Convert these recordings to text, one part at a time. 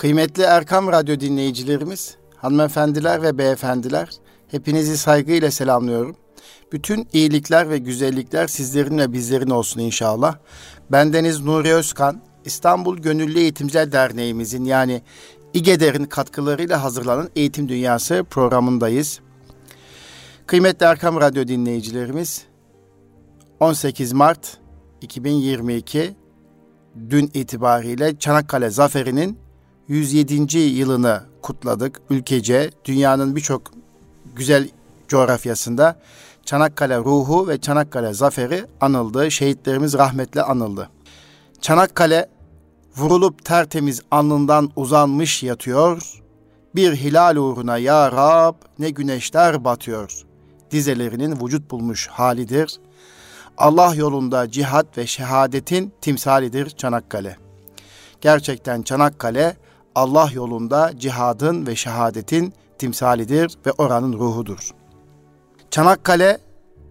Kıymetli Erkam Radyo dinleyicilerimiz, hanımefendiler ve beyefendiler, hepinizi saygıyla selamlıyorum. Bütün iyilikler ve güzellikler sizlerin ve bizlerin olsun inşallah. Bendeniz Nuri Özkan, İstanbul Gönüllü Eğitimciler Derneğimizin yani İGEDER'in katkılarıyla hazırlanan Eğitim Dünyası programındayız. Kıymetli Erkam Radyo dinleyicilerimiz, 18 Mart 2022 dün itibariyle Çanakkale Zaferi'nin 107. yılını kutladık. Ülkece dünyanın birçok güzel coğrafyasında Çanakkale ruhu ve Çanakkale zaferi anıldı. Şehitlerimiz rahmetle anıldı. Çanakkale vurulup tertemiz alnından uzanmış yatıyor. Bir hilal uğruna ya Rab ne güneşler batıyor. Dizelerinin vücut bulmuş halidir. Allah yolunda cihat ve şehadetin timsalidir Çanakkale. Gerçekten Çanakkale Allah yolunda cihadın ve şehadetin timsalidir ve oranın ruhudur. Çanakkale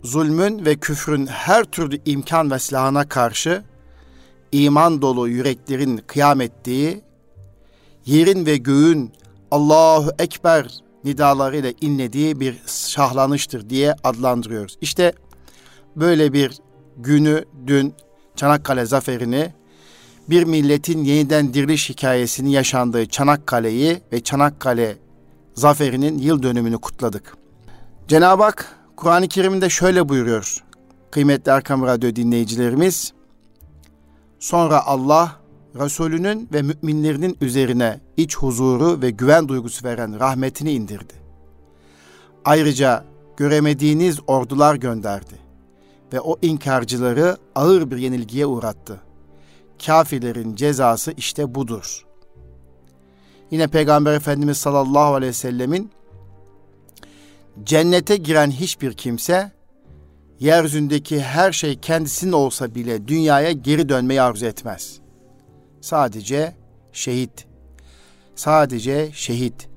zulmün ve küfrün her türlü imkan ve silahına karşı iman dolu yüreklerin kıyam ettiği, yerin ve göğün Allahu Ekber nidalarıyla inlediği bir şahlanıştır diye adlandırıyoruz. İşte böyle bir günü dün Çanakkale zaferini bir milletin yeniden diriliş hikayesinin yaşandığı Çanakkale'yi ve Çanakkale zaferinin yıl dönümünü kutladık. Cenab-ı Hak Kur'an-ı Kerim'de şöyle buyuruyor. Kıymetli Erkam Radyo dinleyicilerimiz. Sonra Allah Resulünün ve müminlerinin üzerine iç huzuru ve güven duygusu veren rahmetini indirdi. Ayrıca göremediğiniz ordular gönderdi ve o inkarcıları ağır bir yenilgiye uğrattı. Kafirlerin cezası işte budur. Yine Peygamber Efendimiz sallallahu aleyhi ve sellemin cennete giren hiçbir kimse yeryüzündeki her şey kendisinin olsa bile dünyaya geri dönmeyi arzu etmez. Sadece şehit. Sadece şehit.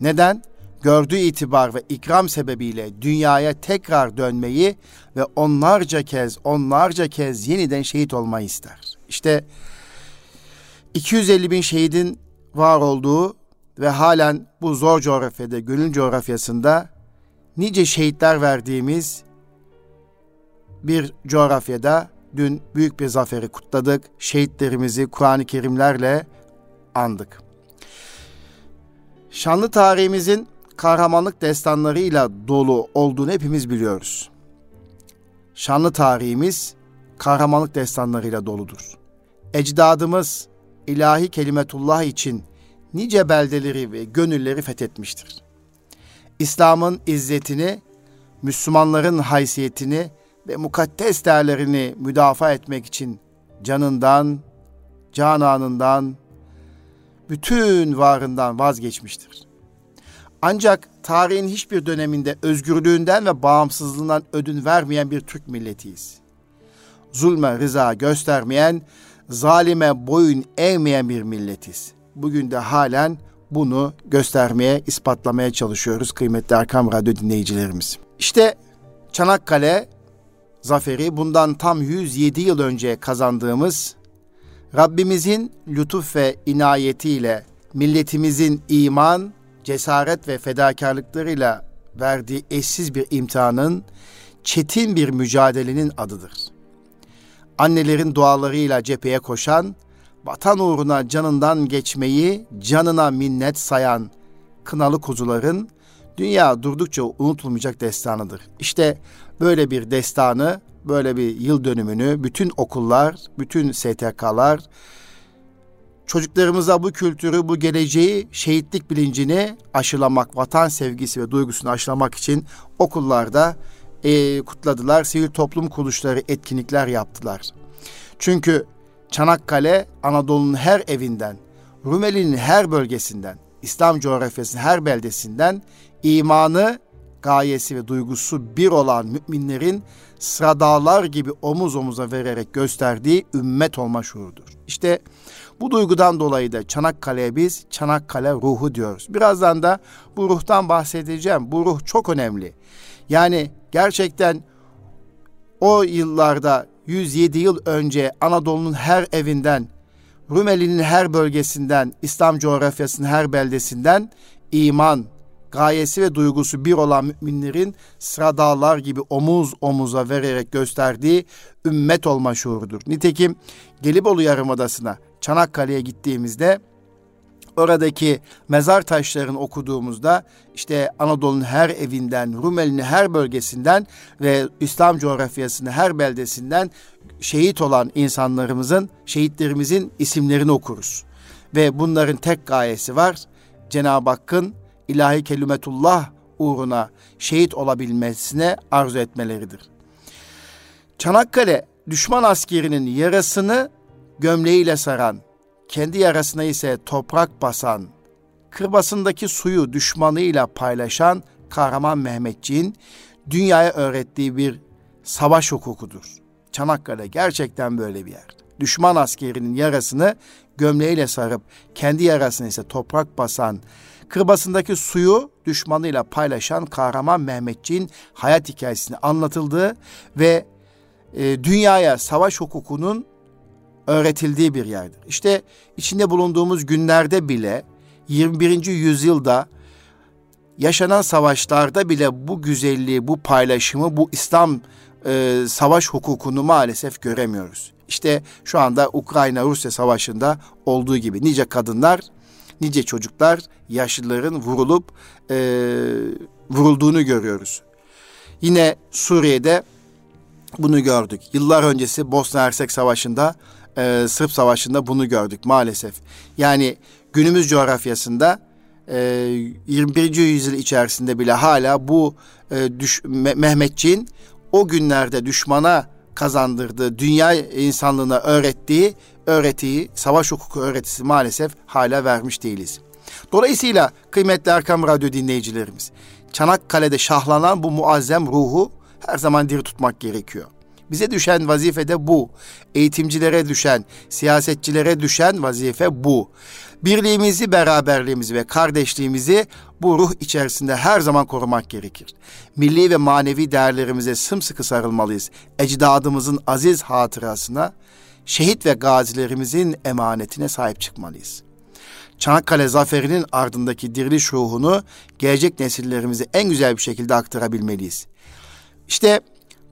Neden? Gördüğü itibar ve ikram sebebiyle dünyaya tekrar dönmeyi ve onlarca kez, onlarca kez yeniden şehit olmayı ister. İşte 250 bin şehidin var olduğu ve halen bu zor coğrafyada, gönül coğrafyasında nice şehitler verdiğimiz bir coğrafyada dün büyük bir zaferi kutladık. Şehitlerimizi Kur'an-ı Kerimlerle andık. Şanlı tarihimizin kahramanlık destanlarıyla dolu olduğunu hepimiz biliyoruz. Şanlı tarihimiz kahramanlık destanlarıyla doludur. Ecdadımız ilahi kelimetullah için nice beldeleri ve gönülleri fethetmiştir. İslam'ın izzetini, Müslümanların haysiyetini ve mukaddes değerlerini müdafaa etmek için canından, cananından, bütün varından vazgeçmiştir. Ancak tarihin hiçbir döneminde özgürlüğünden ve bağımsızlığından ödün vermeyen bir Türk milletiyiz. Zulme rıza göstermeyen, zalime boyun eğmeyen bir milletiz. Bugün de halen bunu göstermeye, ispatlamaya çalışıyoruz kıymetli Erkam Radyo dinleyicilerimiz. İşte Çanakkale zaferi bundan tam 107 yıl önce kazandığımız Rabbimizin lütuf ve inayetiyle milletimizin iman, cesaret ve fedakarlıklarıyla verdiği eşsiz bir imtihanın, çetin bir mücadelenin adıdır. Annelerin dualarıyla cepheye koşan, vatan uğruna canından geçmeyi canına minnet sayan kınalı kuzuların dünya durdukça unutulmayacak destanıdır. İşte böyle bir destanı, böyle bir yıl dönümünü bütün okullar, bütün STK'lar çocuklarımıza bu kültürü, bu geleceği, şehitlik bilincini aşılamak, vatan sevgisi ve duygusunu aşılamak için okullarda e, kutladılar. Sivil toplum kuruluşları etkinlikler yaptılar. Çünkü Çanakkale Anadolu'nun her evinden, Rumeli'nin her bölgesinden, İslam coğrafyasının her beldesinden imanı, gayesi ve duygusu bir olan müminlerin sıradağlar gibi omuz omuza vererek gösterdiği ümmet olma şuurudur. İşte bu duygudan dolayı da Çanakkale'ye biz Çanakkale ruhu diyoruz. Birazdan da bu ruhtan bahsedeceğim. Bu ruh çok önemli. Yani gerçekten o yıllarda 107 yıl önce Anadolu'nun her evinden Rumeli'nin her bölgesinden, İslam coğrafyasının her beldesinden iman, gayesi ve duygusu bir olan müminlerin sıra dağlar gibi omuz omuza vererek gösterdiği ümmet olma şuurudur. Nitekim Gelibolu Yarımadası'na, Çanakkale'ye gittiğimizde oradaki mezar taşlarını okuduğumuzda işte Anadolu'nun her evinden, Rumeli'nin her bölgesinden ve İslam coğrafyasının her beldesinden şehit olan insanlarımızın, şehitlerimizin isimlerini okuruz. Ve bunların tek gayesi var. Cenab-ı Hakk'ın ilahi kelimetullah uğruna şehit olabilmesine arzu etmeleridir. Çanakkale düşman askerinin yarasını gömleğiyle saran, kendi yarasına ise toprak basan, kırbasındaki suyu düşmanıyla paylaşan kahraman Mehmetçiğin dünyaya öğrettiği bir savaş hukukudur. Çanakkale gerçekten böyle bir yer. Düşman askerinin yarasını gömleğiyle sarıp kendi yarasına ise toprak basan, kırbasındaki suyu düşmanıyla paylaşan kahraman Mehmetçiğin hayat hikayesini anlatıldığı ve e, dünyaya savaş hukukunun öğretildiği bir yerdir. İşte içinde bulunduğumuz günlerde bile 21. yüzyılda yaşanan savaşlarda bile bu güzelliği, bu paylaşımı, bu İslam e, savaş hukukunu maalesef göremiyoruz. İşte şu anda Ukrayna-Rusya savaşında olduğu gibi nice kadınlar, nice çocuklar, yaşlıların vurulup e, vurulduğunu görüyoruz. Yine Suriye'de bunu gördük. Yıllar öncesi Bosna Hersek Savaşı'nda e, Sırp Savaşı'nda bunu gördük maalesef. Yani günümüz coğrafyasında e, 21. yüzyıl içerisinde bile hala bu e, düş, Mehmetçiğin o günlerde düşmana kazandırdığı, dünya insanlığına öğrettiği öğretiyi, savaş hukuku öğretisi maalesef hala vermiş değiliz. Dolayısıyla kıymetli Erkam Radyo dinleyicilerimiz, Çanakkale'de şahlanan bu muazzem ruhu her zaman diri tutmak gerekiyor. Bize düşen vazife de bu. Eğitimcilere düşen, siyasetçilere düşen vazife bu. Birliğimizi, beraberliğimizi ve kardeşliğimizi bu ruh içerisinde her zaman korumak gerekir. Milli ve manevi değerlerimize sımsıkı sarılmalıyız. Ecdadımızın aziz hatırasına, şehit ve gazilerimizin emanetine sahip çıkmalıyız. Çanakkale zaferinin ardındaki diriliş ruhunu gelecek nesillerimize en güzel bir şekilde aktarabilmeliyiz. İşte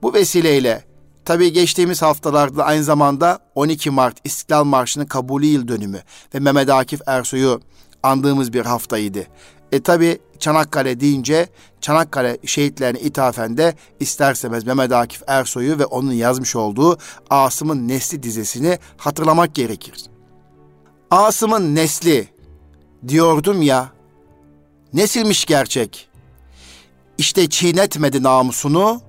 bu vesileyle Tabii geçtiğimiz haftalarda aynı zamanda 12 Mart İstiklal Marşı'nın kabulü yıl dönümü ve Mehmet Akif Ersoy'u andığımız bir haftaydı. E tabi Çanakkale deyince Çanakkale şehitlerine ithafen de isterseniz Mehmet Akif Ersoy'u ve onun yazmış olduğu Asım'ın Nesli dizesini hatırlamak gerekir. Asım'ın Nesli diyordum ya, nesilmiş gerçek. İşte çiğnetmedi namusunu,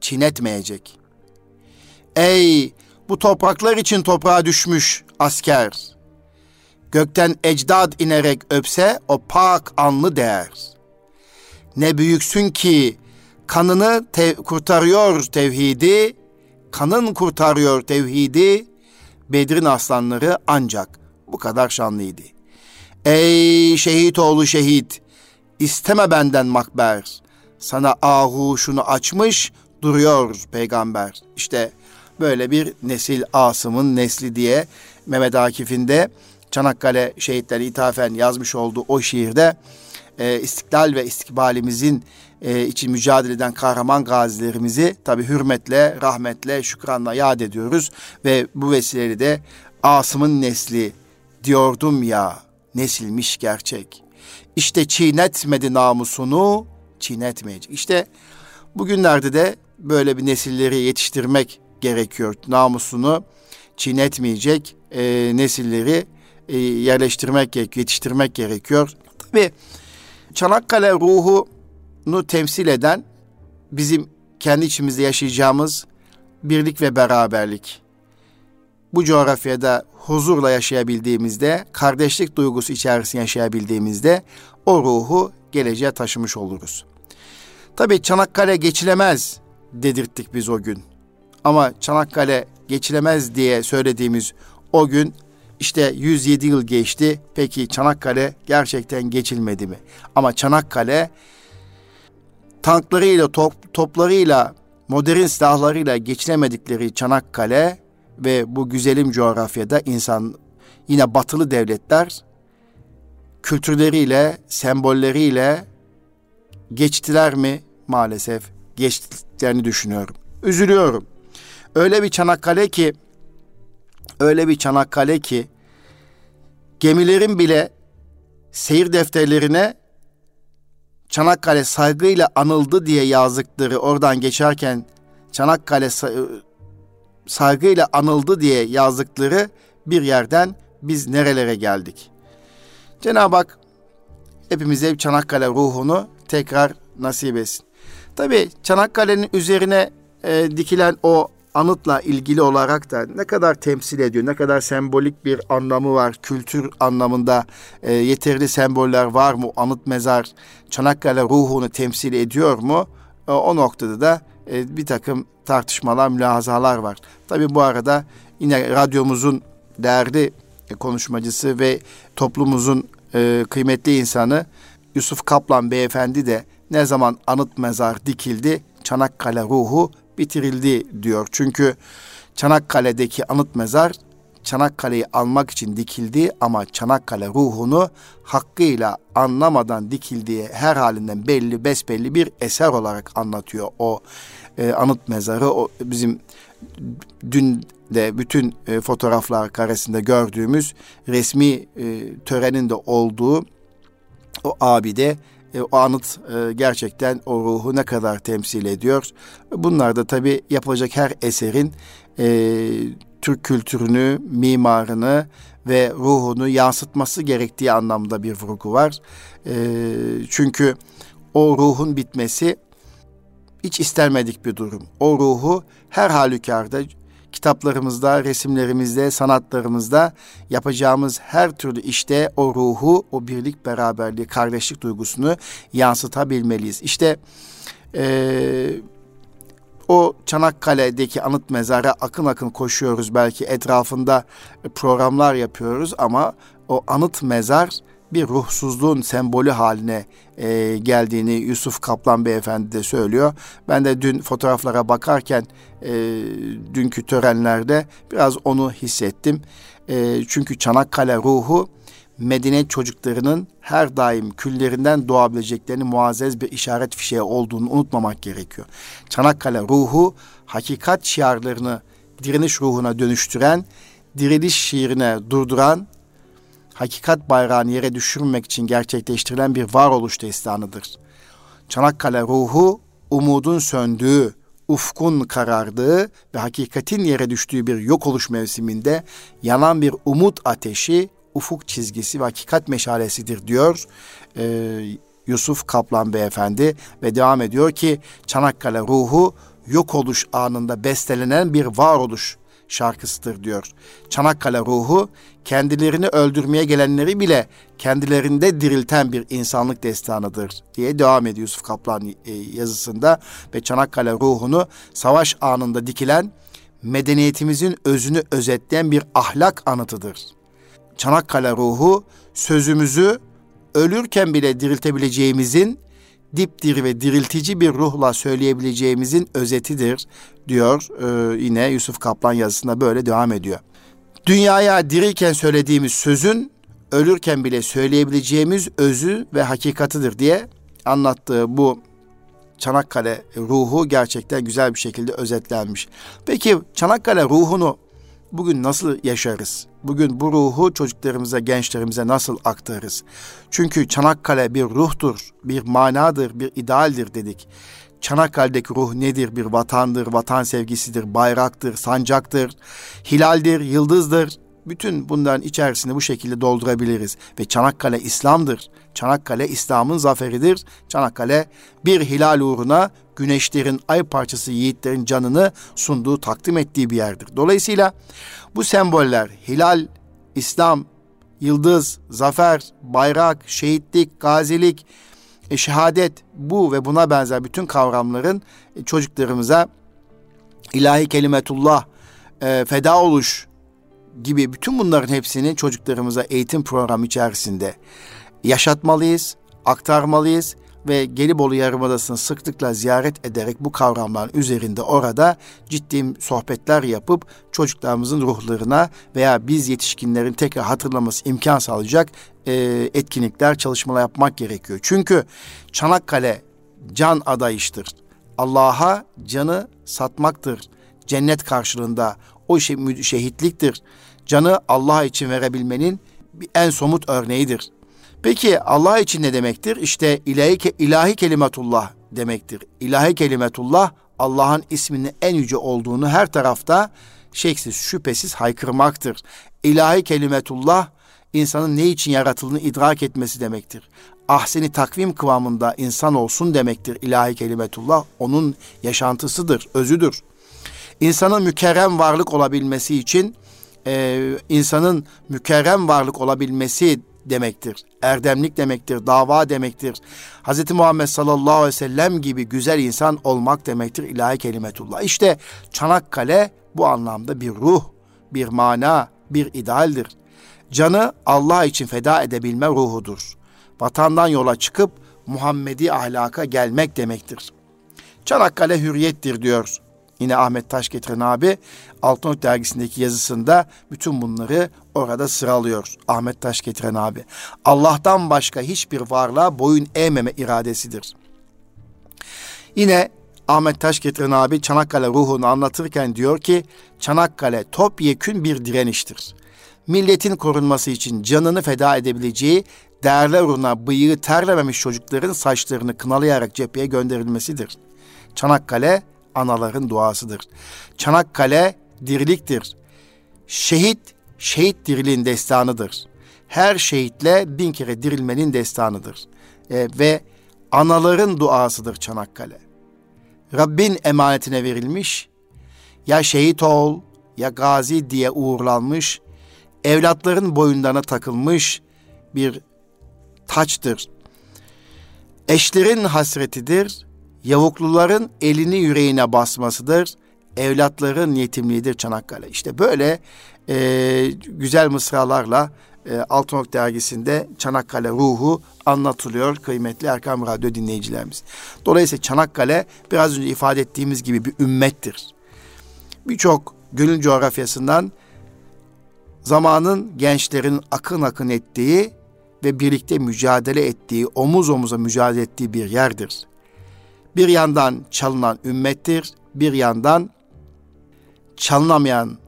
çiğnetmeyecek.'' Ey bu topraklar için toprağa düşmüş asker. Gökten ecdad inerek öpse o pak anlı değer. Ne büyüksün ki kanını te- kurtarıyor tevhidi, kanın kurtarıyor tevhidi, Bedir'in aslanları ancak bu kadar şanlıydı. Ey şehit oğlu şehit, isteme benden makber, sana ahuşunu açmış duruyor peygamber. İşte böyle bir nesil Asım'ın nesli diye Mehmet Akif'in de Çanakkale şehitleri ithafen yazmış olduğu o şiirde e, istiklal ve istikbalimizin e, için mücadele eden kahraman gazilerimizi tabi hürmetle, rahmetle, şükranla yad ediyoruz ve bu vesileyle de Asım'ın nesli diyordum ya nesilmiş gerçek. İşte çiğnetmedi namusunu çiğnetmeyecek. İşte bugünlerde de böyle bir nesilleri yetiştirmek gerekiyor. Namusunu çiğnetmeyecek e, nesilleri e, yerleştirmek gerekiyor, yetiştirmek gerekiyor. Tabi Çanakkale ruhunu temsil eden bizim kendi içimizde yaşayacağımız birlik ve beraberlik. Bu coğrafyada huzurla yaşayabildiğimizde, kardeşlik duygusu içerisinde yaşayabildiğimizde o ruhu geleceğe taşımış oluruz. Tabi Çanakkale geçilemez dedirttik biz o gün. Ama Çanakkale geçilemez diye söylediğimiz o gün işte 107 yıl geçti. Peki Çanakkale gerçekten geçilmedi mi? Ama Çanakkale tanklarıyla, top, toplarıyla, modern silahlarıyla geçilemedikleri Çanakkale ve bu güzelim coğrafyada insan yine batılı devletler kültürleriyle, sembolleriyle geçtiler mi? Maalesef geçtiklerini düşünüyorum. Üzülüyorum. Öyle bir Çanakkale ki öyle bir Çanakkale ki gemilerin bile seyir defterlerine Çanakkale saygıyla anıldı diye yazdıkları oradan geçerken Çanakkale saygıyla anıldı diye yazdıkları bir yerden biz nerelere geldik? Cenab-ı Hak hepimize Çanakkale ruhunu tekrar nasip etsin. Tabi Çanakkale'nin üzerine e, dikilen o anıtla ilgili olarak da ne kadar temsil ediyor, ne kadar sembolik bir anlamı var, kültür anlamında e, yeterli semboller var mı, anıt mezar Çanakkale ruhunu temsil ediyor mu? E, o noktada da e, bir takım tartışmalar, mülahazalar var. Tabi bu arada yine radyomuzun değerli konuşmacısı ve toplumumuzun e, kıymetli insanı Yusuf Kaplan beyefendi de ne zaman anıt mezar dikildi Çanakkale ruhu bitirildi diyor. Çünkü Çanakkale'deki anıt mezar Çanakkale'yi almak için dikildi ama Çanakkale ruhunu hakkıyla anlamadan dikildiği her halinden belli besbelli bir eser olarak anlatıyor o e, anıt mezarı. O bizim dün de bütün e, fotoğraflar karesinde gördüğümüz resmi e, törenin de olduğu o abide e, o anıt e, gerçekten o ruhu ne kadar temsil ediyor. Bunlar da tabi yapılacak her eserin e, Türk kültürünü, mimarını ve ruhunu yansıtması gerektiği anlamda bir vurgu var. E, çünkü o ruhun bitmesi hiç istenmedik bir durum. O ruhu her halükarda kitaplarımızda, resimlerimizde, sanatlarımızda yapacağımız her türlü işte o ruhu, o birlik, beraberliği, kardeşlik duygusunu yansıtabilmeliyiz. İşte e, o Çanakkale'deki anıt mezara akın akın koşuyoruz belki etrafında programlar yapıyoruz ama o anıt mezar bir ruhsuzluğun sembolü haline e, geldiğini Yusuf Kaplan Beyefendi de söylüyor. Ben de dün fotoğraflara bakarken e, dünkü törenlerde biraz onu hissettim. E, çünkü Çanakkale ruhu Medine çocuklarının her daim küllerinden doğabileceklerini muazzez bir işaret fişeği olduğunu unutmamak gerekiyor. Çanakkale ruhu hakikat şiarlarını direniş ruhuna dönüştüren, diriliş şiirine durduran hakikat bayrağını yere düşürmek için gerçekleştirilen bir varoluş destanıdır. Çanakkale ruhu umudun söndüğü, ufkun karardığı ve hakikatin yere düştüğü bir yok oluş mevsiminde yanan bir umut ateşi, ufuk çizgisi ve hakikat meşalesidir diyor e, Yusuf Kaplan Beyefendi ve devam ediyor ki Çanakkale ruhu yok oluş anında bestelenen bir varoluş şarkısıdır diyor. Çanakkale ruhu kendilerini öldürmeye gelenleri bile kendilerinde dirilten bir insanlık destanıdır diye devam ediyor Yusuf Kaplan e, yazısında ve Çanakkale ruhunu savaş anında dikilen medeniyetimizin özünü özetleyen bir ahlak anıtıdır. Çanakkale ruhu sözümüzü ölürken bile diriltebileceğimizin dipdiri ve diriltici bir ruhla söyleyebileceğimizin özetidir diyor ee, yine Yusuf Kaplan yazısında böyle devam ediyor. Dünyaya diriyken söylediğimiz sözün ölürken bile söyleyebileceğimiz özü ve hakikatıdır diye anlattığı bu Çanakkale ruhu gerçekten güzel bir şekilde özetlenmiş. Peki Çanakkale ruhunu bugün nasıl yaşarız? Bugün bu ruhu çocuklarımıza, gençlerimize nasıl aktarırız? Çünkü Çanakkale bir ruhtur, bir manadır, bir idealdir dedik. Çanakkale'deki ruh nedir? Bir vatandır, vatan sevgisidir, bayraktır, sancaktır, hilaldir, yıldızdır. Bütün bunların içerisini bu şekilde doldurabiliriz. Ve Çanakkale İslam'dır. Çanakkale İslam'ın zaferidir. Çanakkale bir hilal uğruna güneşlerin, ay parçası yiğitlerin canını sunduğu, takdim ettiği bir yerdir. Dolayısıyla bu semboller hilal, İslam, yıldız, zafer, bayrak, şehitlik, gazilik, e, şehadet bu ve buna benzer bütün kavramların e, çocuklarımıza ilahi kelimetullah, e, feda oluş gibi bütün bunların hepsini çocuklarımıza eğitim programı içerisinde yaşatmalıyız, aktarmalıyız ve Gelibolu Yarımadası'nı sıklıkla ziyaret ederek bu kavramların üzerinde orada ciddi sohbetler yapıp çocuklarımızın ruhlarına veya biz yetişkinlerin tekrar hatırlaması imkan sağlayacak e, etkinlikler, çalışmalar yapmak gerekiyor. Çünkü Çanakkale can adayıştır. Allah'a canı satmaktır. Cennet karşılığında o şey, şehitliktir. Canı Allah için verebilmenin en somut örneğidir. Peki Allah için ne demektir? İşte ilahi, ilahi kelimetullah demektir. İlahi kelimetullah Allah'ın isminin en yüce olduğunu her tarafta şeksiz şüphesiz haykırmaktır. İlahi kelimetullah insanın ne için yaratıldığını idrak etmesi demektir. Ahseni takvim kıvamında insan olsun demektir. İlahi kelimetullah onun yaşantısıdır, özüdür. İnsanın mükerrem varlık olabilmesi için e, insanın mükerrem varlık olabilmesi demektir. Erdemlik demektir, dava demektir. Hz. Muhammed sallallahu aleyhi ve sellem gibi güzel insan olmak demektir ilahi kelimetullah. İşte Çanakkale bu anlamda bir ruh, bir mana, bir idealdir. Canı Allah için feda edebilme ruhudur. Vatandan yola çıkıp Muhammedi ahlaka gelmek demektir. Çanakkale hürriyettir diyor Yine Ahmet Taş getiren abi Altınok dergisindeki yazısında bütün bunları orada sıralıyor. Ahmet Taş getiren abi. Allah'tan başka hiçbir varlığa boyun eğmeme iradesidir. Yine Ahmet Taş getiren abi Çanakkale ruhunu anlatırken diyor ki Çanakkale topyekün bir direniştir. Milletin korunması için canını feda edebileceği değerler uğruna bıyığı terlememiş çocukların saçlarını kınalayarak cepheye gönderilmesidir. Çanakkale anaların duasıdır. Çanakkale diriliktir. Şehit, şehit diriliğin destanıdır. Her şehitle bin kere dirilmenin destanıdır. E, ve anaların duasıdır Çanakkale. Rabbin emanetine verilmiş, ya şehit ol ya gazi diye uğurlanmış, evlatların boyunlarına takılmış bir taçtır. Eşlerin hasretidir, Yavukluların elini yüreğine basmasıdır. Evlatların yetimliğidir Çanakkale. İşte böyle e, güzel mısralarla e, Altınok dergisinde Çanakkale ruhu anlatılıyor kıymetli Erkam Radyo dinleyicilerimiz. Dolayısıyla Çanakkale biraz önce ifade ettiğimiz gibi bir ümmettir. Birçok gönül coğrafyasından zamanın gençlerin akın akın ettiği ve birlikte mücadele ettiği, omuz omuza mücadele ettiği bir yerdir bir yandan çalınan ümmettir, bir yandan çalınamayan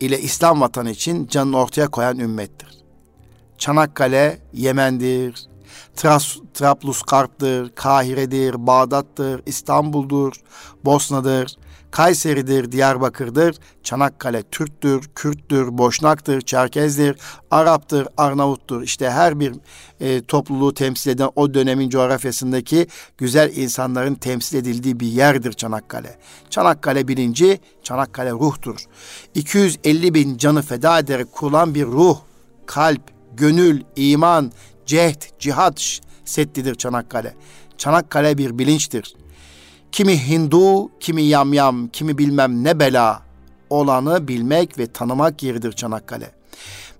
ile İslam vatanı için canını ortaya koyan ümmettir. Çanakkale Yemen'dir, Tras, Trablusgarp'tır, Kahire'dir, Bağdat'tır, İstanbul'dur, Bosna'dır, Kayseri'dir, Diyarbakır'dır, Çanakkale Türk'tür, Kürt'tür, Boşnak'tır, Çerkez'dir, Arap'tır, Arnavut'tur. İşte her bir e, topluluğu temsil eden o dönemin coğrafyasındaki güzel insanların temsil edildiği bir yerdir Çanakkale. Çanakkale bilinci, Çanakkale ruhtur. 250 bin canı feda ederek kurulan bir ruh, kalp, gönül, iman, cehd, cihat settidir Çanakkale. Çanakkale bir bilinçtir. Kimi Hindu, kimi yamyam, kimi bilmem ne bela olanı bilmek ve tanımak yeridir Çanakkale.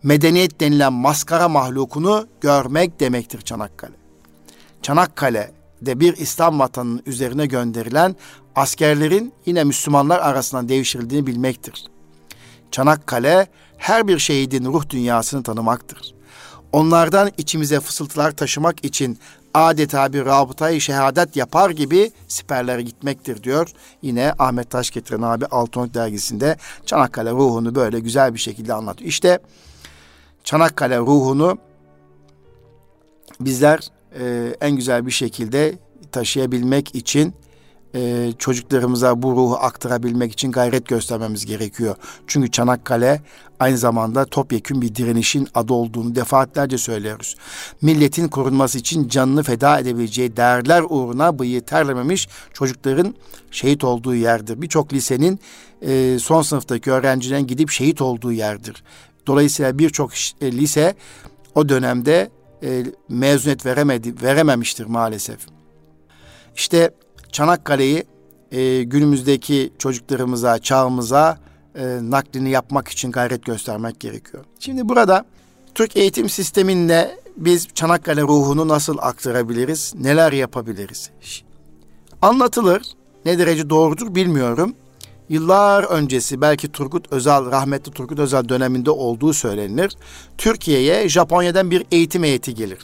Medeniyet denilen maskara mahlukunu görmek demektir Çanakkale. Çanakkale de bir İslam vatanının üzerine gönderilen askerlerin yine Müslümanlar arasından devşirildiğini bilmektir. Çanakkale her bir şehidin ruh dünyasını tanımaktır. Onlardan içimize fısıltılar taşımak için adeta bir rabıtayı şehadet yapar gibi siperlere gitmektir diyor. Yine Ahmet Taş getiren abi Altınok dergisinde Çanakkale ruhunu böyle güzel bir şekilde anlatıyor. İşte Çanakkale ruhunu bizler e, en güzel bir şekilde taşıyabilmek için e, çocuklarımıza bu ruhu aktarabilmek için gayret göstermemiz gerekiyor. Çünkü Çanakkale aynı zamanda topyekün bir direnişin adı olduğunu defaatlerce söylüyoruz. Milletin korunması için canını feda edebileceği değerler uğruna bıyığı terlememiş çocukların şehit olduğu yerdir. Birçok lisenin e, son sınıftaki öğrencilerin gidip şehit olduğu yerdir. Dolayısıyla birçok e, lise o dönemde e, mezuniyet veremedi, verememiştir maalesef. İşte Çanakkale'yi e, günümüzdeki çocuklarımıza, çağımıza e, naklini yapmak için gayret göstermek gerekiyor. Şimdi burada Türk eğitim sisteminde biz Çanakkale ruhunu nasıl aktarabiliriz? Neler yapabiliriz? Anlatılır. Ne derece doğrudur bilmiyorum. Yıllar öncesi belki Turgut Özal, rahmetli Turgut Özal döneminde olduğu söylenir. Türkiye'ye Japonya'dan bir eğitim heyeti gelir.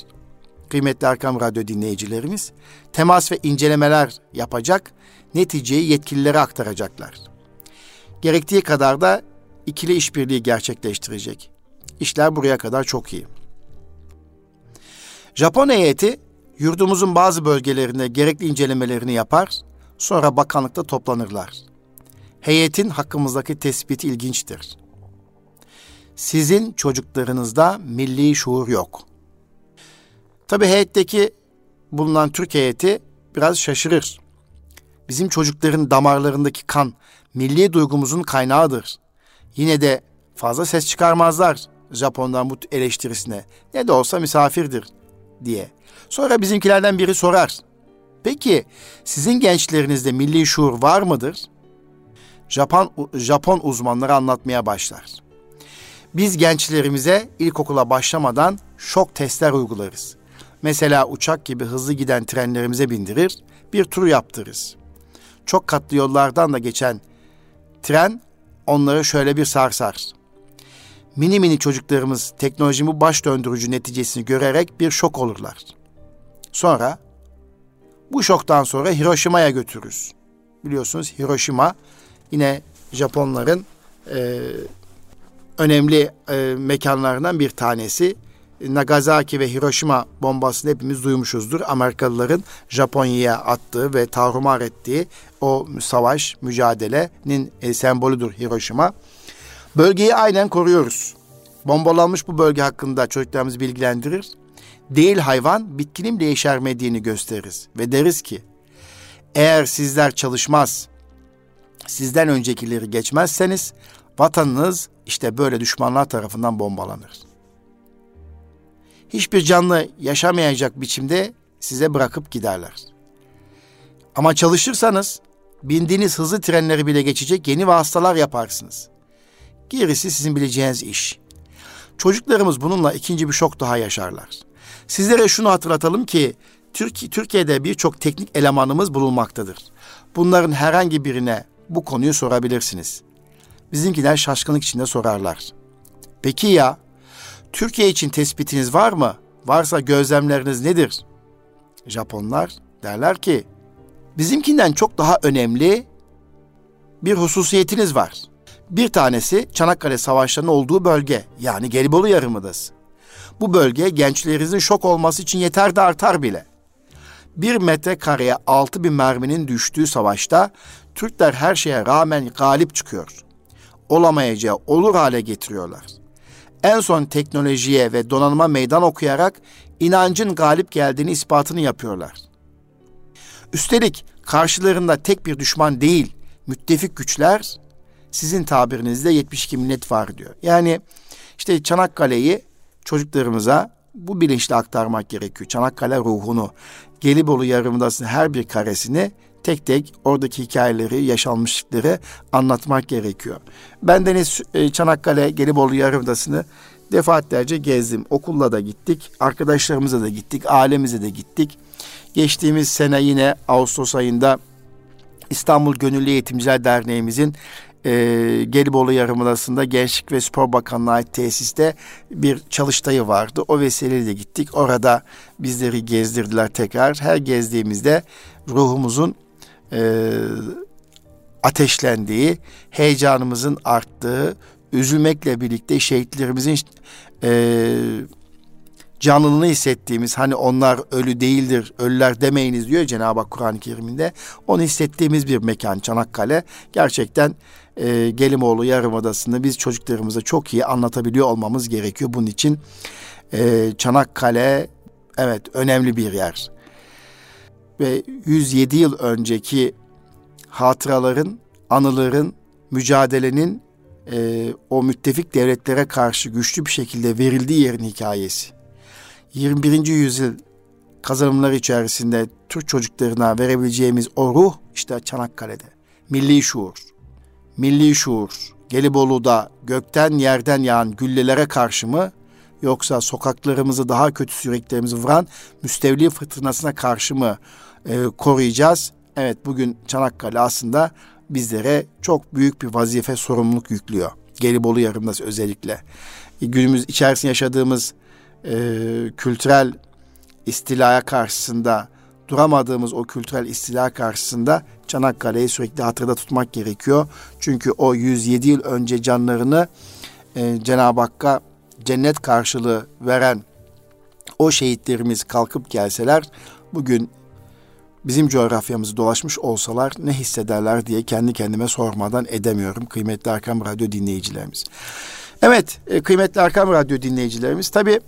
Kıymetli Arkam Radyo dinleyicilerimiz temas ve incelemeler yapacak, neticeyi yetkililere aktaracaklar. Gerektiği kadar da ikili işbirliği gerçekleştirecek. İşler buraya kadar çok iyi. Japon heyeti yurdumuzun bazı bölgelerinde gerekli incelemelerini yapar, sonra bakanlıkta toplanırlar. Heyetin hakkımızdaki tespiti ilginçtir. Sizin çocuklarınızda milli şuur yok. Tabi heyetteki bulunan Türk heyeti biraz şaşırır. Bizim çocukların damarlarındaki kan milli duygumuzun kaynağıdır. Yine de fazla ses çıkarmazlar Japon'dan bu eleştirisine. Ne de olsa misafirdir diye. Sonra bizimkilerden biri sorar. Peki sizin gençlerinizde milli şuur var mıdır? Japon Japon uzmanları anlatmaya başlar. Biz gençlerimize ilkokula başlamadan şok testler uygularız. Mesela uçak gibi hızlı giden trenlerimize bindirir, bir tur yaptırırız. Çok katlı yollardan da geçen tren onları şöyle bir sarsar. Mini mini çocuklarımız teknolojinin baş döndürücü neticesini görerek bir şok olurlar. Sonra bu şoktan sonra Hiroşima'ya götürürüz. Biliyorsunuz Hiroşima yine Japonların e, önemli e, mekanlarından bir tanesi. Nagasaki ve Hiroşima bombasını hepimiz duymuşuzdur. Amerikalıların Japonya'ya attığı ve tarumar ettiği o savaş, mücadelenin e, sembolüdür Hiroşima. Bölgeyi aynen koruyoruz. Bombalanmış bu bölge hakkında çocuklarımızı bilgilendirir. Değil hayvan, bitkinin bile yeşermediğini gösteririz. Ve deriz ki, eğer sizler çalışmaz, sizden öncekileri geçmezseniz, vatanınız işte böyle düşmanlar tarafından bombalanır. Hiçbir canlı yaşamayacak biçimde size bırakıp giderler. Ama çalışırsanız bindiğiniz hızlı trenleri bile geçecek yeni vasıtalar yaparsınız. Gerisi sizin bileceğiniz iş. Çocuklarımız bununla ikinci bir şok daha yaşarlar. Sizlere şunu hatırlatalım ki Türkiye, Türkiye'de birçok teknik elemanımız bulunmaktadır. Bunların herhangi birine bu konuyu sorabilirsiniz. Bizimkiler şaşkınlık içinde sorarlar. Peki ya Türkiye için tespitiniz var mı? Varsa gözlemleriniz nedir? Japonlar derler ki bizimkinden çok daha önemli bir hususiyetiniz var. Bir tanesi Çanakkale Savaşları'nın olduğu bölge yani Gelibolu Yarımadası. Bu bölge gençlerinizin şok olması için yeter de artar bile. Bir metrekareye altı bin merminin düştüğü savaşta Türkler her şeye rağmen galip çıkıyor. Olamayacağı olur hale getiriyorlar. En son teknolojiye ve donanıma meydan okuyarak inancın galip geldiğini ispatını yapıyorlar. Üstelik karşılarında tek bir düşman değil, müttefik güçler sizin tabirinizde 72 millet var diyor. Yani işte Çanakkale'yi çocuklarımıza bu bilinçle aktarmak gerekiyor. Çanakkale ruhunu, Gelibolu Yarımadası'nın her bir karesini tek tek oradaki hikayeleri, yaşanmışlıkları anlatmak gerekiyor. Ben Deniz e, Çanakkale Gelibolu Yarımadası'nı defaatlerce gezdim. Okulla da gittik, arkadaşlarımıza da gittik, ailemize de gittik. Geçtiğimiz sene yine Ağustos ayında İstanbul Gönüllü Eğitimciler Derneğimizin e, Gelibolu Yarımadası'nda Gençlik ve Spor Bakanlığı ait tesiste bir çalıştayı vardı. O vesileyle gittik. Orada bizleri gezdirdiler tekrar. Her gezdiğimizde ruhumuzun e, ateşlendiği, heyecanımızın arttığı, üzülmekle birlikte şehitlerimizin e, canlılığını hissettiğimiz hani onlar ölü değildir, ölüler demeyiniz diyor Cenab-ı Hak Kur'an-ı Kerim'inde. Onu hissettiğimiz bir mekan Çanakkale. Gerçekten e, Gelimoğlu Yarımadası'nı biz çocuklarımıza çok iyi anlatabiliyor olmamız gerekiyor. Bunun için e, Çanakkale evet önemli bir yer. Ve 107 yıl önceki hatıraların, anıların, mücadelenin e, o müttefik devletlere karşı güçlü bir şekilde verildiği yerin hikayesi. 21. yüzyıl kazanımları içerisinde Türk çocuklarına verebileceğimiz o ruh işte Çanakkale'de. Milli şuur. Milli şuur. Gelibolu'da gökten yerden yağan güllelere karşı mı? Yoksa sokaklarımızı daha kötü süreklerimizi vuran müstevli fırtınasına karşı mı e, koruyacağız? Evet bugün Çanakkale aslında bizlere çok büyük bir vazife sorumluluk yüklüyor. Gelibolu Yarımdası özellikle. E, günümüz içerisinde yaşadığımız e, kültürel istilaya karşısında duramadığımız o kültürel istila karşısında Çanakkale'yi sürekli hatırda tutmak gerekiyor. Çünkü o 107 yıl önce canlarını e, Cenab-ı Hakk'a cennet karşılığı veren o şehitlerimiz kalkıp gelseler bugün bizim coğrafyamızı dolaşmış olsalar ne hissederler diye kendi kendime sormadan edemiyorum kıymetli Arkam Radyo dinleyicilerimiz. Evet e, kıymetli Arkam Radyo dinleyicilerimiz tabi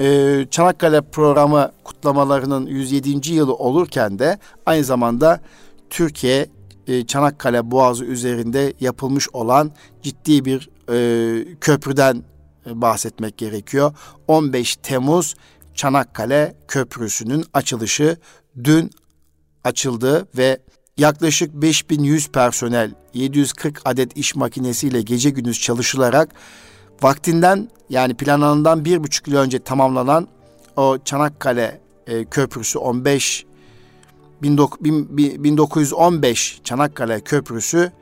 e, Çanakkale programı kutlamalarının 107. yılı olurken de aynı zamanda Türkiye e, Çanakkale Boğazı üzerinde yapılmış olan ciddi bir köprüden bahsetmek gerekiyor. 15 Temmuz Çanakkale Köprüsü'nün açılışı dün açıldı ve yaklaşık 5100 personel 740 adet iş makinesiyle gece gündüz çalışılarak vaktinden yani planlanandan bir buçuk yıl önce tamamlanan o Çanakkale e, Köprüsü 15 1915 Çanakkale Köprüsü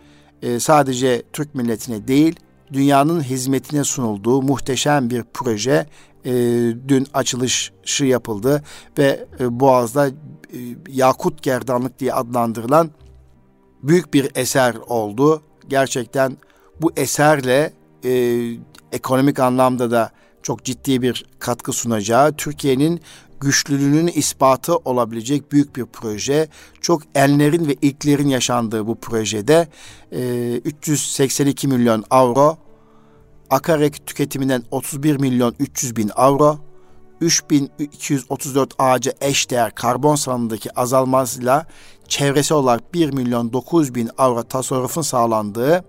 e, sadece Türk milletine değil dünyanın hizmetine sunulduğu muhteşem bir proje. E, dün açılışı yapıldı ve e, Boğaz'da e, yakut gerdanlık diye adlandırılan büyük bir eser oldu. Gerçekten bu eserle e, ekonomik anlamda da çok ciddi bir katkı sunacağı, Türkiye'nin güçlülüğünün ispatı olabilecek büyük bir proje. Çok enlerin ve ilklerin yaşandığı bu projede e, 382 milyon avro, akaryakıt tüketiminden 31 milyon 300 bin avro, 3234 ağaca eşdeğer karbon salınımındaki azalmasıyla çevresi olarak 1 milyon 900 bin avro tasarrufun sağlandığı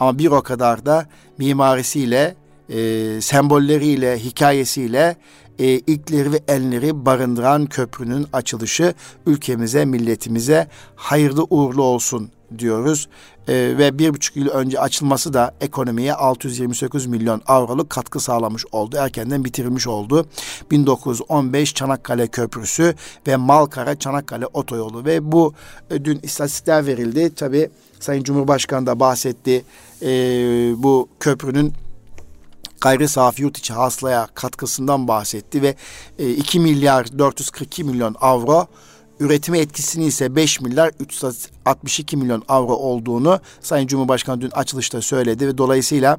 ama bir o kadar da mimarisiyle, e, sembolleriyle, hikayesiyle e, ilkleri ve enleri barındıran köprünün açılışı ülkemize, milletimize hayırlı uğurlu olsun diyoruz. E, ve bir buçuk yıl önce açılması da ekonomiye 628 milyon avroluk katkı sağlamış oldu. Erkenden bitirilmiş oldu. 1915 Çanakkale Köprüsü ve Malkara Çanakkale Otoyolu ve bu e, dün istatistikler verildi. Tabi Sayın Cumhurbaşkanı da bahsetti. E, bu köprünün gayri safi yurt içi haslaya katkısından bahsetti ve e, 2 milyar 442 milyon avro üretime etkisini ise 5 milyar 362 milyon avro olduğunu Sayın Cumhurbaşkanı dün açılışta söyledi ve dolayısıyla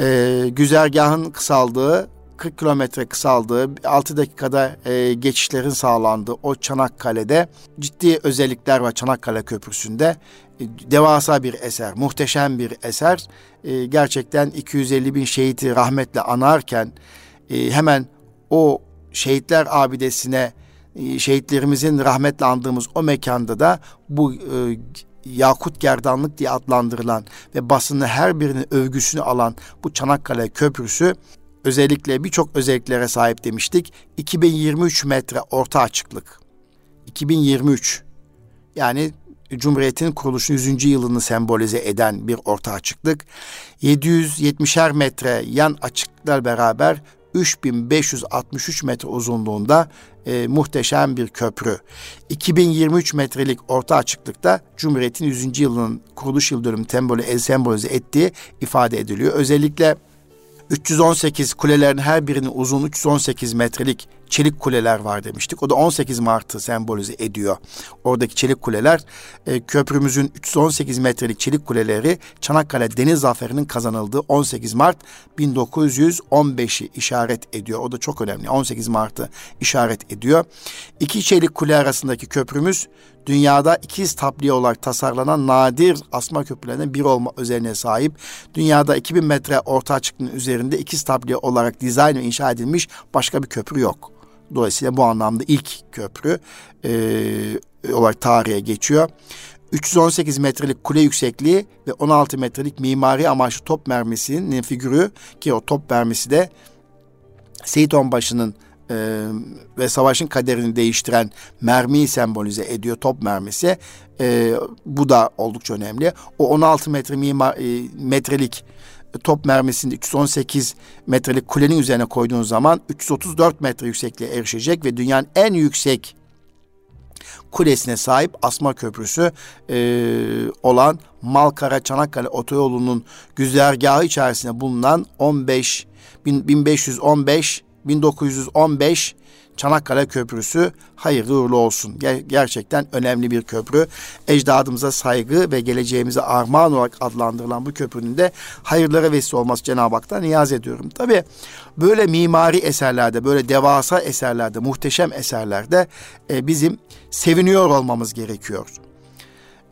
e, güzergahın kısaldığı 40 kilometre kısaldığı, 6 dakikada e, geçişlerin sağlandığı o Çanakkale'de ciddi özellikler var Çanakkale Köprüsü'nde. E, devasa bir eser, muhteşem bir eser. E, gerçekten 250 bin şehiti rahmetle anarken e, hemen o şehitler abidesine e, şehitlerimizin rahmetle andığımız o mekanda da bu e, Yakut Gerdanlık diye adlandırılan ve basını her birinin övgüsünü alan bu Çanakkale Köprüsü özellikle birçok özelliklere sahip demiştik. 2023 metre orta açıklık. 2023 yani Cumhuriyet'in kuruluşun 100. yılını sembolize eden bir orta açıklık. 770'er metre yan açıklıklar beraber 3563 metre uzunluğunda e, muhteşem bir köprü. 2023 metrelik orta açıklıkta Cumhuriyet'in 100. yılının kuruluş yıl dönümü sembolize ettiği ifade ediliyor. Özellikle 318 kulelerin her birinin uzun 318 metrelik çelik kuleler var demiştik. O da 18 Mart'ı sembolize ediyor. Oradaki çelik kuleler e, köprümüzün 318 metrelik çelik kuleleri Çanakkale Deniz Zaferi'nin kazanıldığı 18 Mart 1915'i işaret ediyor. O da çok önemli. 18 Mart'ı işaret ediyor. İki çelik kule arasındaki köprümüz dünyada ikiz tabliye olarak tasarlanan nadir asma köprülerinden biri olma özelliğine sahip. Dünyada 2000 metre orta açıklığının üzerinde ikiz tabliye olarak dizayn ve inşa edilmiş başka bir köprü yok. Dolayısıyla bu anlamda ilk köprü e, olarak tarihe geçiyor. 318 metrelik kule yüksekliği ve 16 metrelik mimari amaçlı top mermisinin figürü ki o top mermisi de Seyit Onbaşı'nın e, ve savaşın kaderini değiştiren mermiyi sembolize ediyor top mermisi. E, bu da oldukça önemli. O 16 metre mimar, e, metrelik top mermisini 318 metrelik kulenin üzerine koyduğunuz zaman 334 metre yüksekliğe erişecek ve dünyanın en yüksek kulesine sahip Asma Köprüsü e, olan Malkara Çanakkale Otoyolu'nun güzergahı içerisinde bulunan 15 1515 1915 Çanakkale Köprüsü hayırlı uğurlu olsun. Ger- gerçekten önemli bir köprü. Ecdadımıza saygı ve geleceğimize armağan olarak adlandırılan bu köprünün de hayırlara vesile olması Cenab-ı Hak'tan niyaz ediyorum. Tabi böyle mimari eserlerde, böyle devasa eserlerde, muhteşem eserlerde e, bizim seviniyor olmamız gerekiyor.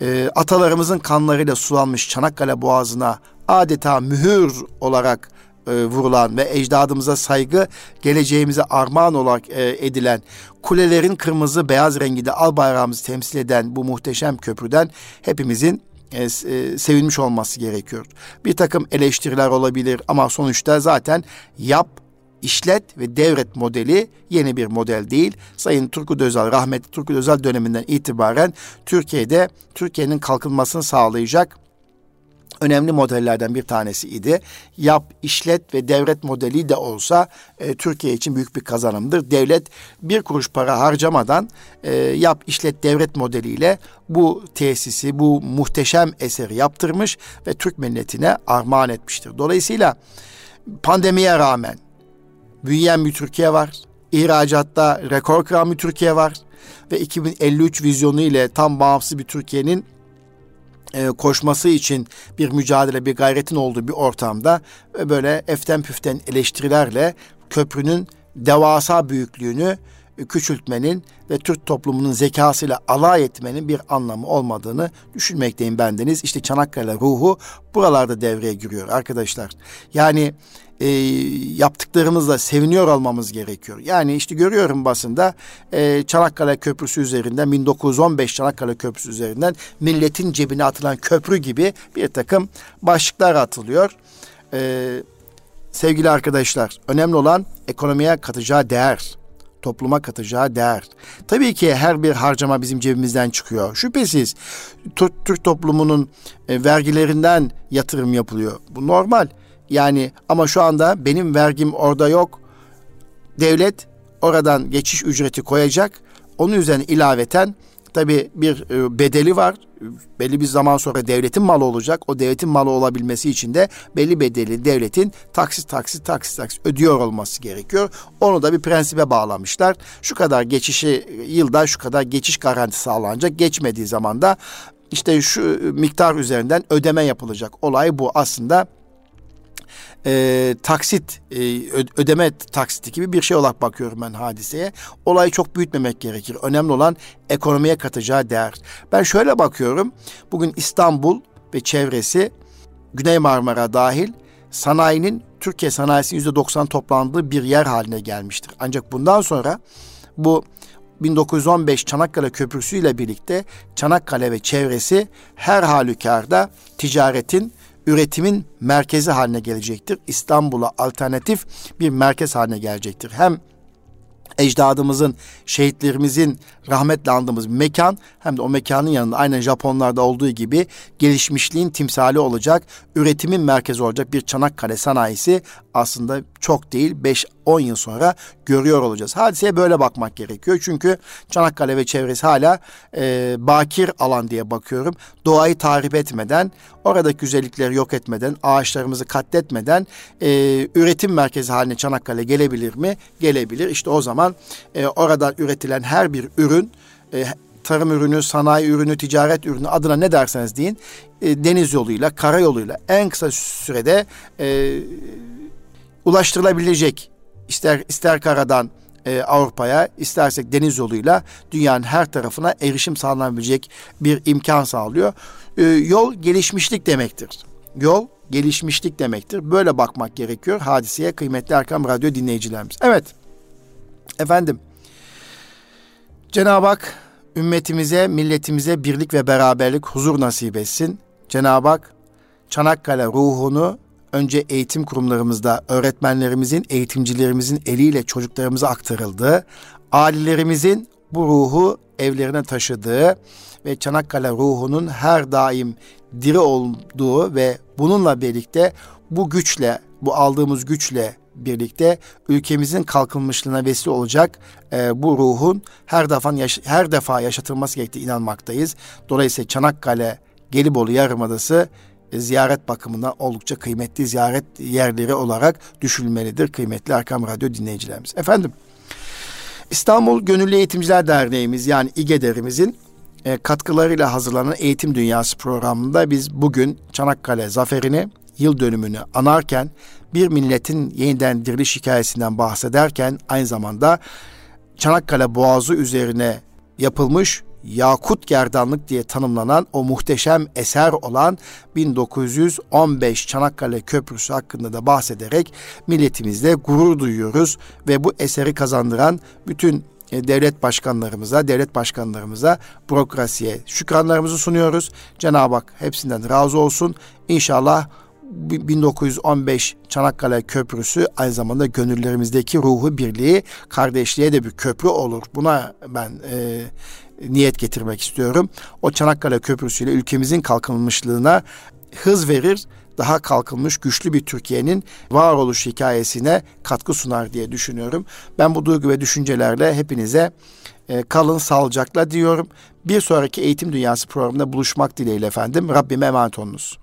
E, atalarımızın kanlarıyla sulanmış Çanakkale Boğazı'na adeta mühür olarak e, vurulan ve ecdadımıza saygı, geleceğimize armağan olarak e, edilen kulelerin kırmızı beyaz renginde al bayrağımızı temsil eden bu muhteşem köprüden hepimizin e, e, sevinmiş olması gerekiyor. Bir takım eleştiriler olabilir ama sonuçta zaten yap, işlet ve devret modeli yeni bir model değil. Sayın Turgut Özal, rahmetli Turgut Özal döneminden itibaren Türkiye'de Türkiye'nin kalkınmasını sağlayacak önemli modellerden bir tanesi idi. Yap, işlet ve devlet modeli de olsa e, Türkiye için büyük bir kazanımdır. Devlet bir kuruş para harcamadan e, yap, işlet, devlet modeliyle bu tesisi, bu muhteşem eseri yaptırmış ve Türk milletine armağan etmiştir. Dolayısıyla pandemiye rağmen büyüyen bir Türkiye var. İhracatta rekor kıran bir Türkiye var. Ve 2053 vizyonu ile tam bağımsız bir Türkiye'nin koşması için bir mücadele, bir gayretin olduğu bir ortamda böyle eften püften eleştirilerle köprünün devasa büyüklüğünü küçültmenin ve Türk toplumunun zekasıyla alay etmenin bir anlamı olmadığını düşünmekteyim bendeniz. İşte Çanakkale ruhu buralarda devreye giriyor arkadaşlar. Yani e, yaptıklarımızla seviniyor olmamız gerekiyor. Yani işte görüyorum basında e, Çanakkale Köprüsü üzerinden 1915 Çanakkale Köprüsü üzerinden milletin cebine atılan köprü gibi bir takım başlıklar atılıyor. E, sevgili arkadaşlar önemli olan ekonomiye katacağı değer topluma katacağı değer. Tabii ki her bir harcama bizim cebimizden çıkıyor. Şüphesiz Türk toplumunun e, vergilerinden yatırım yapılıyor. Bu normal. Yani ama şu anda benim vergim orada yok. Devlet oradan geçiş ücreti koyacak. Onun üzerine ilaveten tabi bir e, bedeli var. Belli bir zaman sonra devletin malı olacak. O devletin malı olabilmesi için de belli bedeli devletin taksit taksit taksit taksit ödüyor olması gerekiyor. Onu da bir prensibe bağlamışlar. Şu kadar geçişi yılda şu kadar geçiş garantisi sağlanacak. Geçmediği zaman da işte şu miktar üzerinden ödeme yapılacak. Olay bu aslında e, taksit e, ödeme taksiti gibi bir şey olarak bakıyorum ben hadiseye. Olayı çok büyütmemek gerekir. Önemli olan ekonomiye katacağı değer. Ben şöyle bakıyorum. Bugün İstanbul ve çevresi Güney Marmara dahil sanayinin Türkiye sanayisinin yüzde doksan toplandığı bir yer haline gelmiştir. Ancak bundan sonra bu 1915 Çanakkale Köprüsü ile birlikte Çanakkale ve çevresi her halükarda ticaretin üretimin merkezi haline gelecektir. İstanbul'a alternatif bir merkez haline gelecektir. Hem ecdadımızın, şehitlerimizin rahmetle andığımız mekan hem de o mekanın yanında aynen Japonlarda olduğu gibi gelişmişliğin timsali olacak, üretimin merkezi olacak bir Çanakkale sanayisi aslında çok değil 5-10 yıl sonra görüyor olacağız. Hadiseye böyle bakmak gerekiyor. Çünkü Çanakkale ve çevresi hala e, bakir alan diye bakıyorum. Doğayı tahrip etmeden, oradaki güzellikleri yok etmeden, ağaçlarımızı katletmeden e, üretim merkezi haline Çanakkale gelebilir mi? Gelebilir. İşte o zaman e, oradan üretilen her bir ürün e, tarım ürünü, sanayi ürünü, ticaret ürünü adına ne derseniz deyin e, deniz yoluyla, kara yoluyla en kısa sürede e, ulaştırılabilecek ister ister karadan e, Avrupa'ya istersek deniz yoluyla dünyanın her tarafına erişim sağlanabilecek bir imkan sağlıyor. E, yol gelişmişlik demektir. Yol gelişmişlik demektir. Böyle bakmak gerekiyor hadiseye kıymetli Erkam Radyo dinleyicilerimiz. Evet efendim Cenab-ı Hak ümmetimize, milletimize birlik ve beraberlik, huzur nasip etsin. Cenab-ı Hak Çanakkale ruhunu önce eğitim kurumlarımızda öğretmenlerimizin, eğitimcilerimizin eliyle çocuklarımıza aktarıldığı, ailerimizin bu ruhu evlerine taşıdığı ve Çanakkale ruhunun her daim diri olduğu ve bununla birlikte bu güçle, bu aldığımız güçle birlikte ülkemizin kalkınmışlığına vesile olacak e, bu ruhun her defa yaş- her defa yaşatılması gerektiği inanmaktayız. Dolayısıyla Çanakkale Gelibolu Yarımadası ziyaret bakımından oldukça kıymetli ziyaret yerleri olarak düşünülmelidir kıymetli Erkam Radyo dinleyicilerimiz. Efendim İstanbul Gönüllü Eğitimciler Derneğimiz yani İGEDER'imizin e, katkılarıyla hazırlanan Eğitim Dünyası programında biz bugün Çanakkale zaferini, yıl dönümünü anarken bir milletin yeniden diriliş hikayesinden bahsederken aynı zamanda Çanakkale Boğazı üzerine yapılmış Yakut Gerdanlık diye tanımlanan o muhteşem eser olan 1915 Çanakkale Köprüsü hakkında da bahsederek milletimizle gurur duyuyoruz ve bu eseri kazandıran bütün e, devlet başkanlarımıza, devlet başkanlarımıza, bürokrasiye şükranlarımızı sunuyoruz. Cenab-ı Hak hepsinden razı olsun. İnşallah 1915 Çanakkale Köprüsü aynı zamanda gönüllerimizdeki ruhu birliği, kardeşliğe de bir köprü olur. Buna ben e, niyet getirmek istiyorum. O Çanakkale Köprüsü ile ülkemizin kalkınmışlığına hız verir, daha kalkınmış güçlü bir Türkiye'nin varoluş hikayesine katkı sunar diye düşünüyorum. Ben bu duygu ve düşüncelerle hepinize e, kalın sağlıcakla diyorum. Bir sonraki Eğitim Dünyası programında buluşmak dileğiyle efendim. Rabbime emanet olunuz.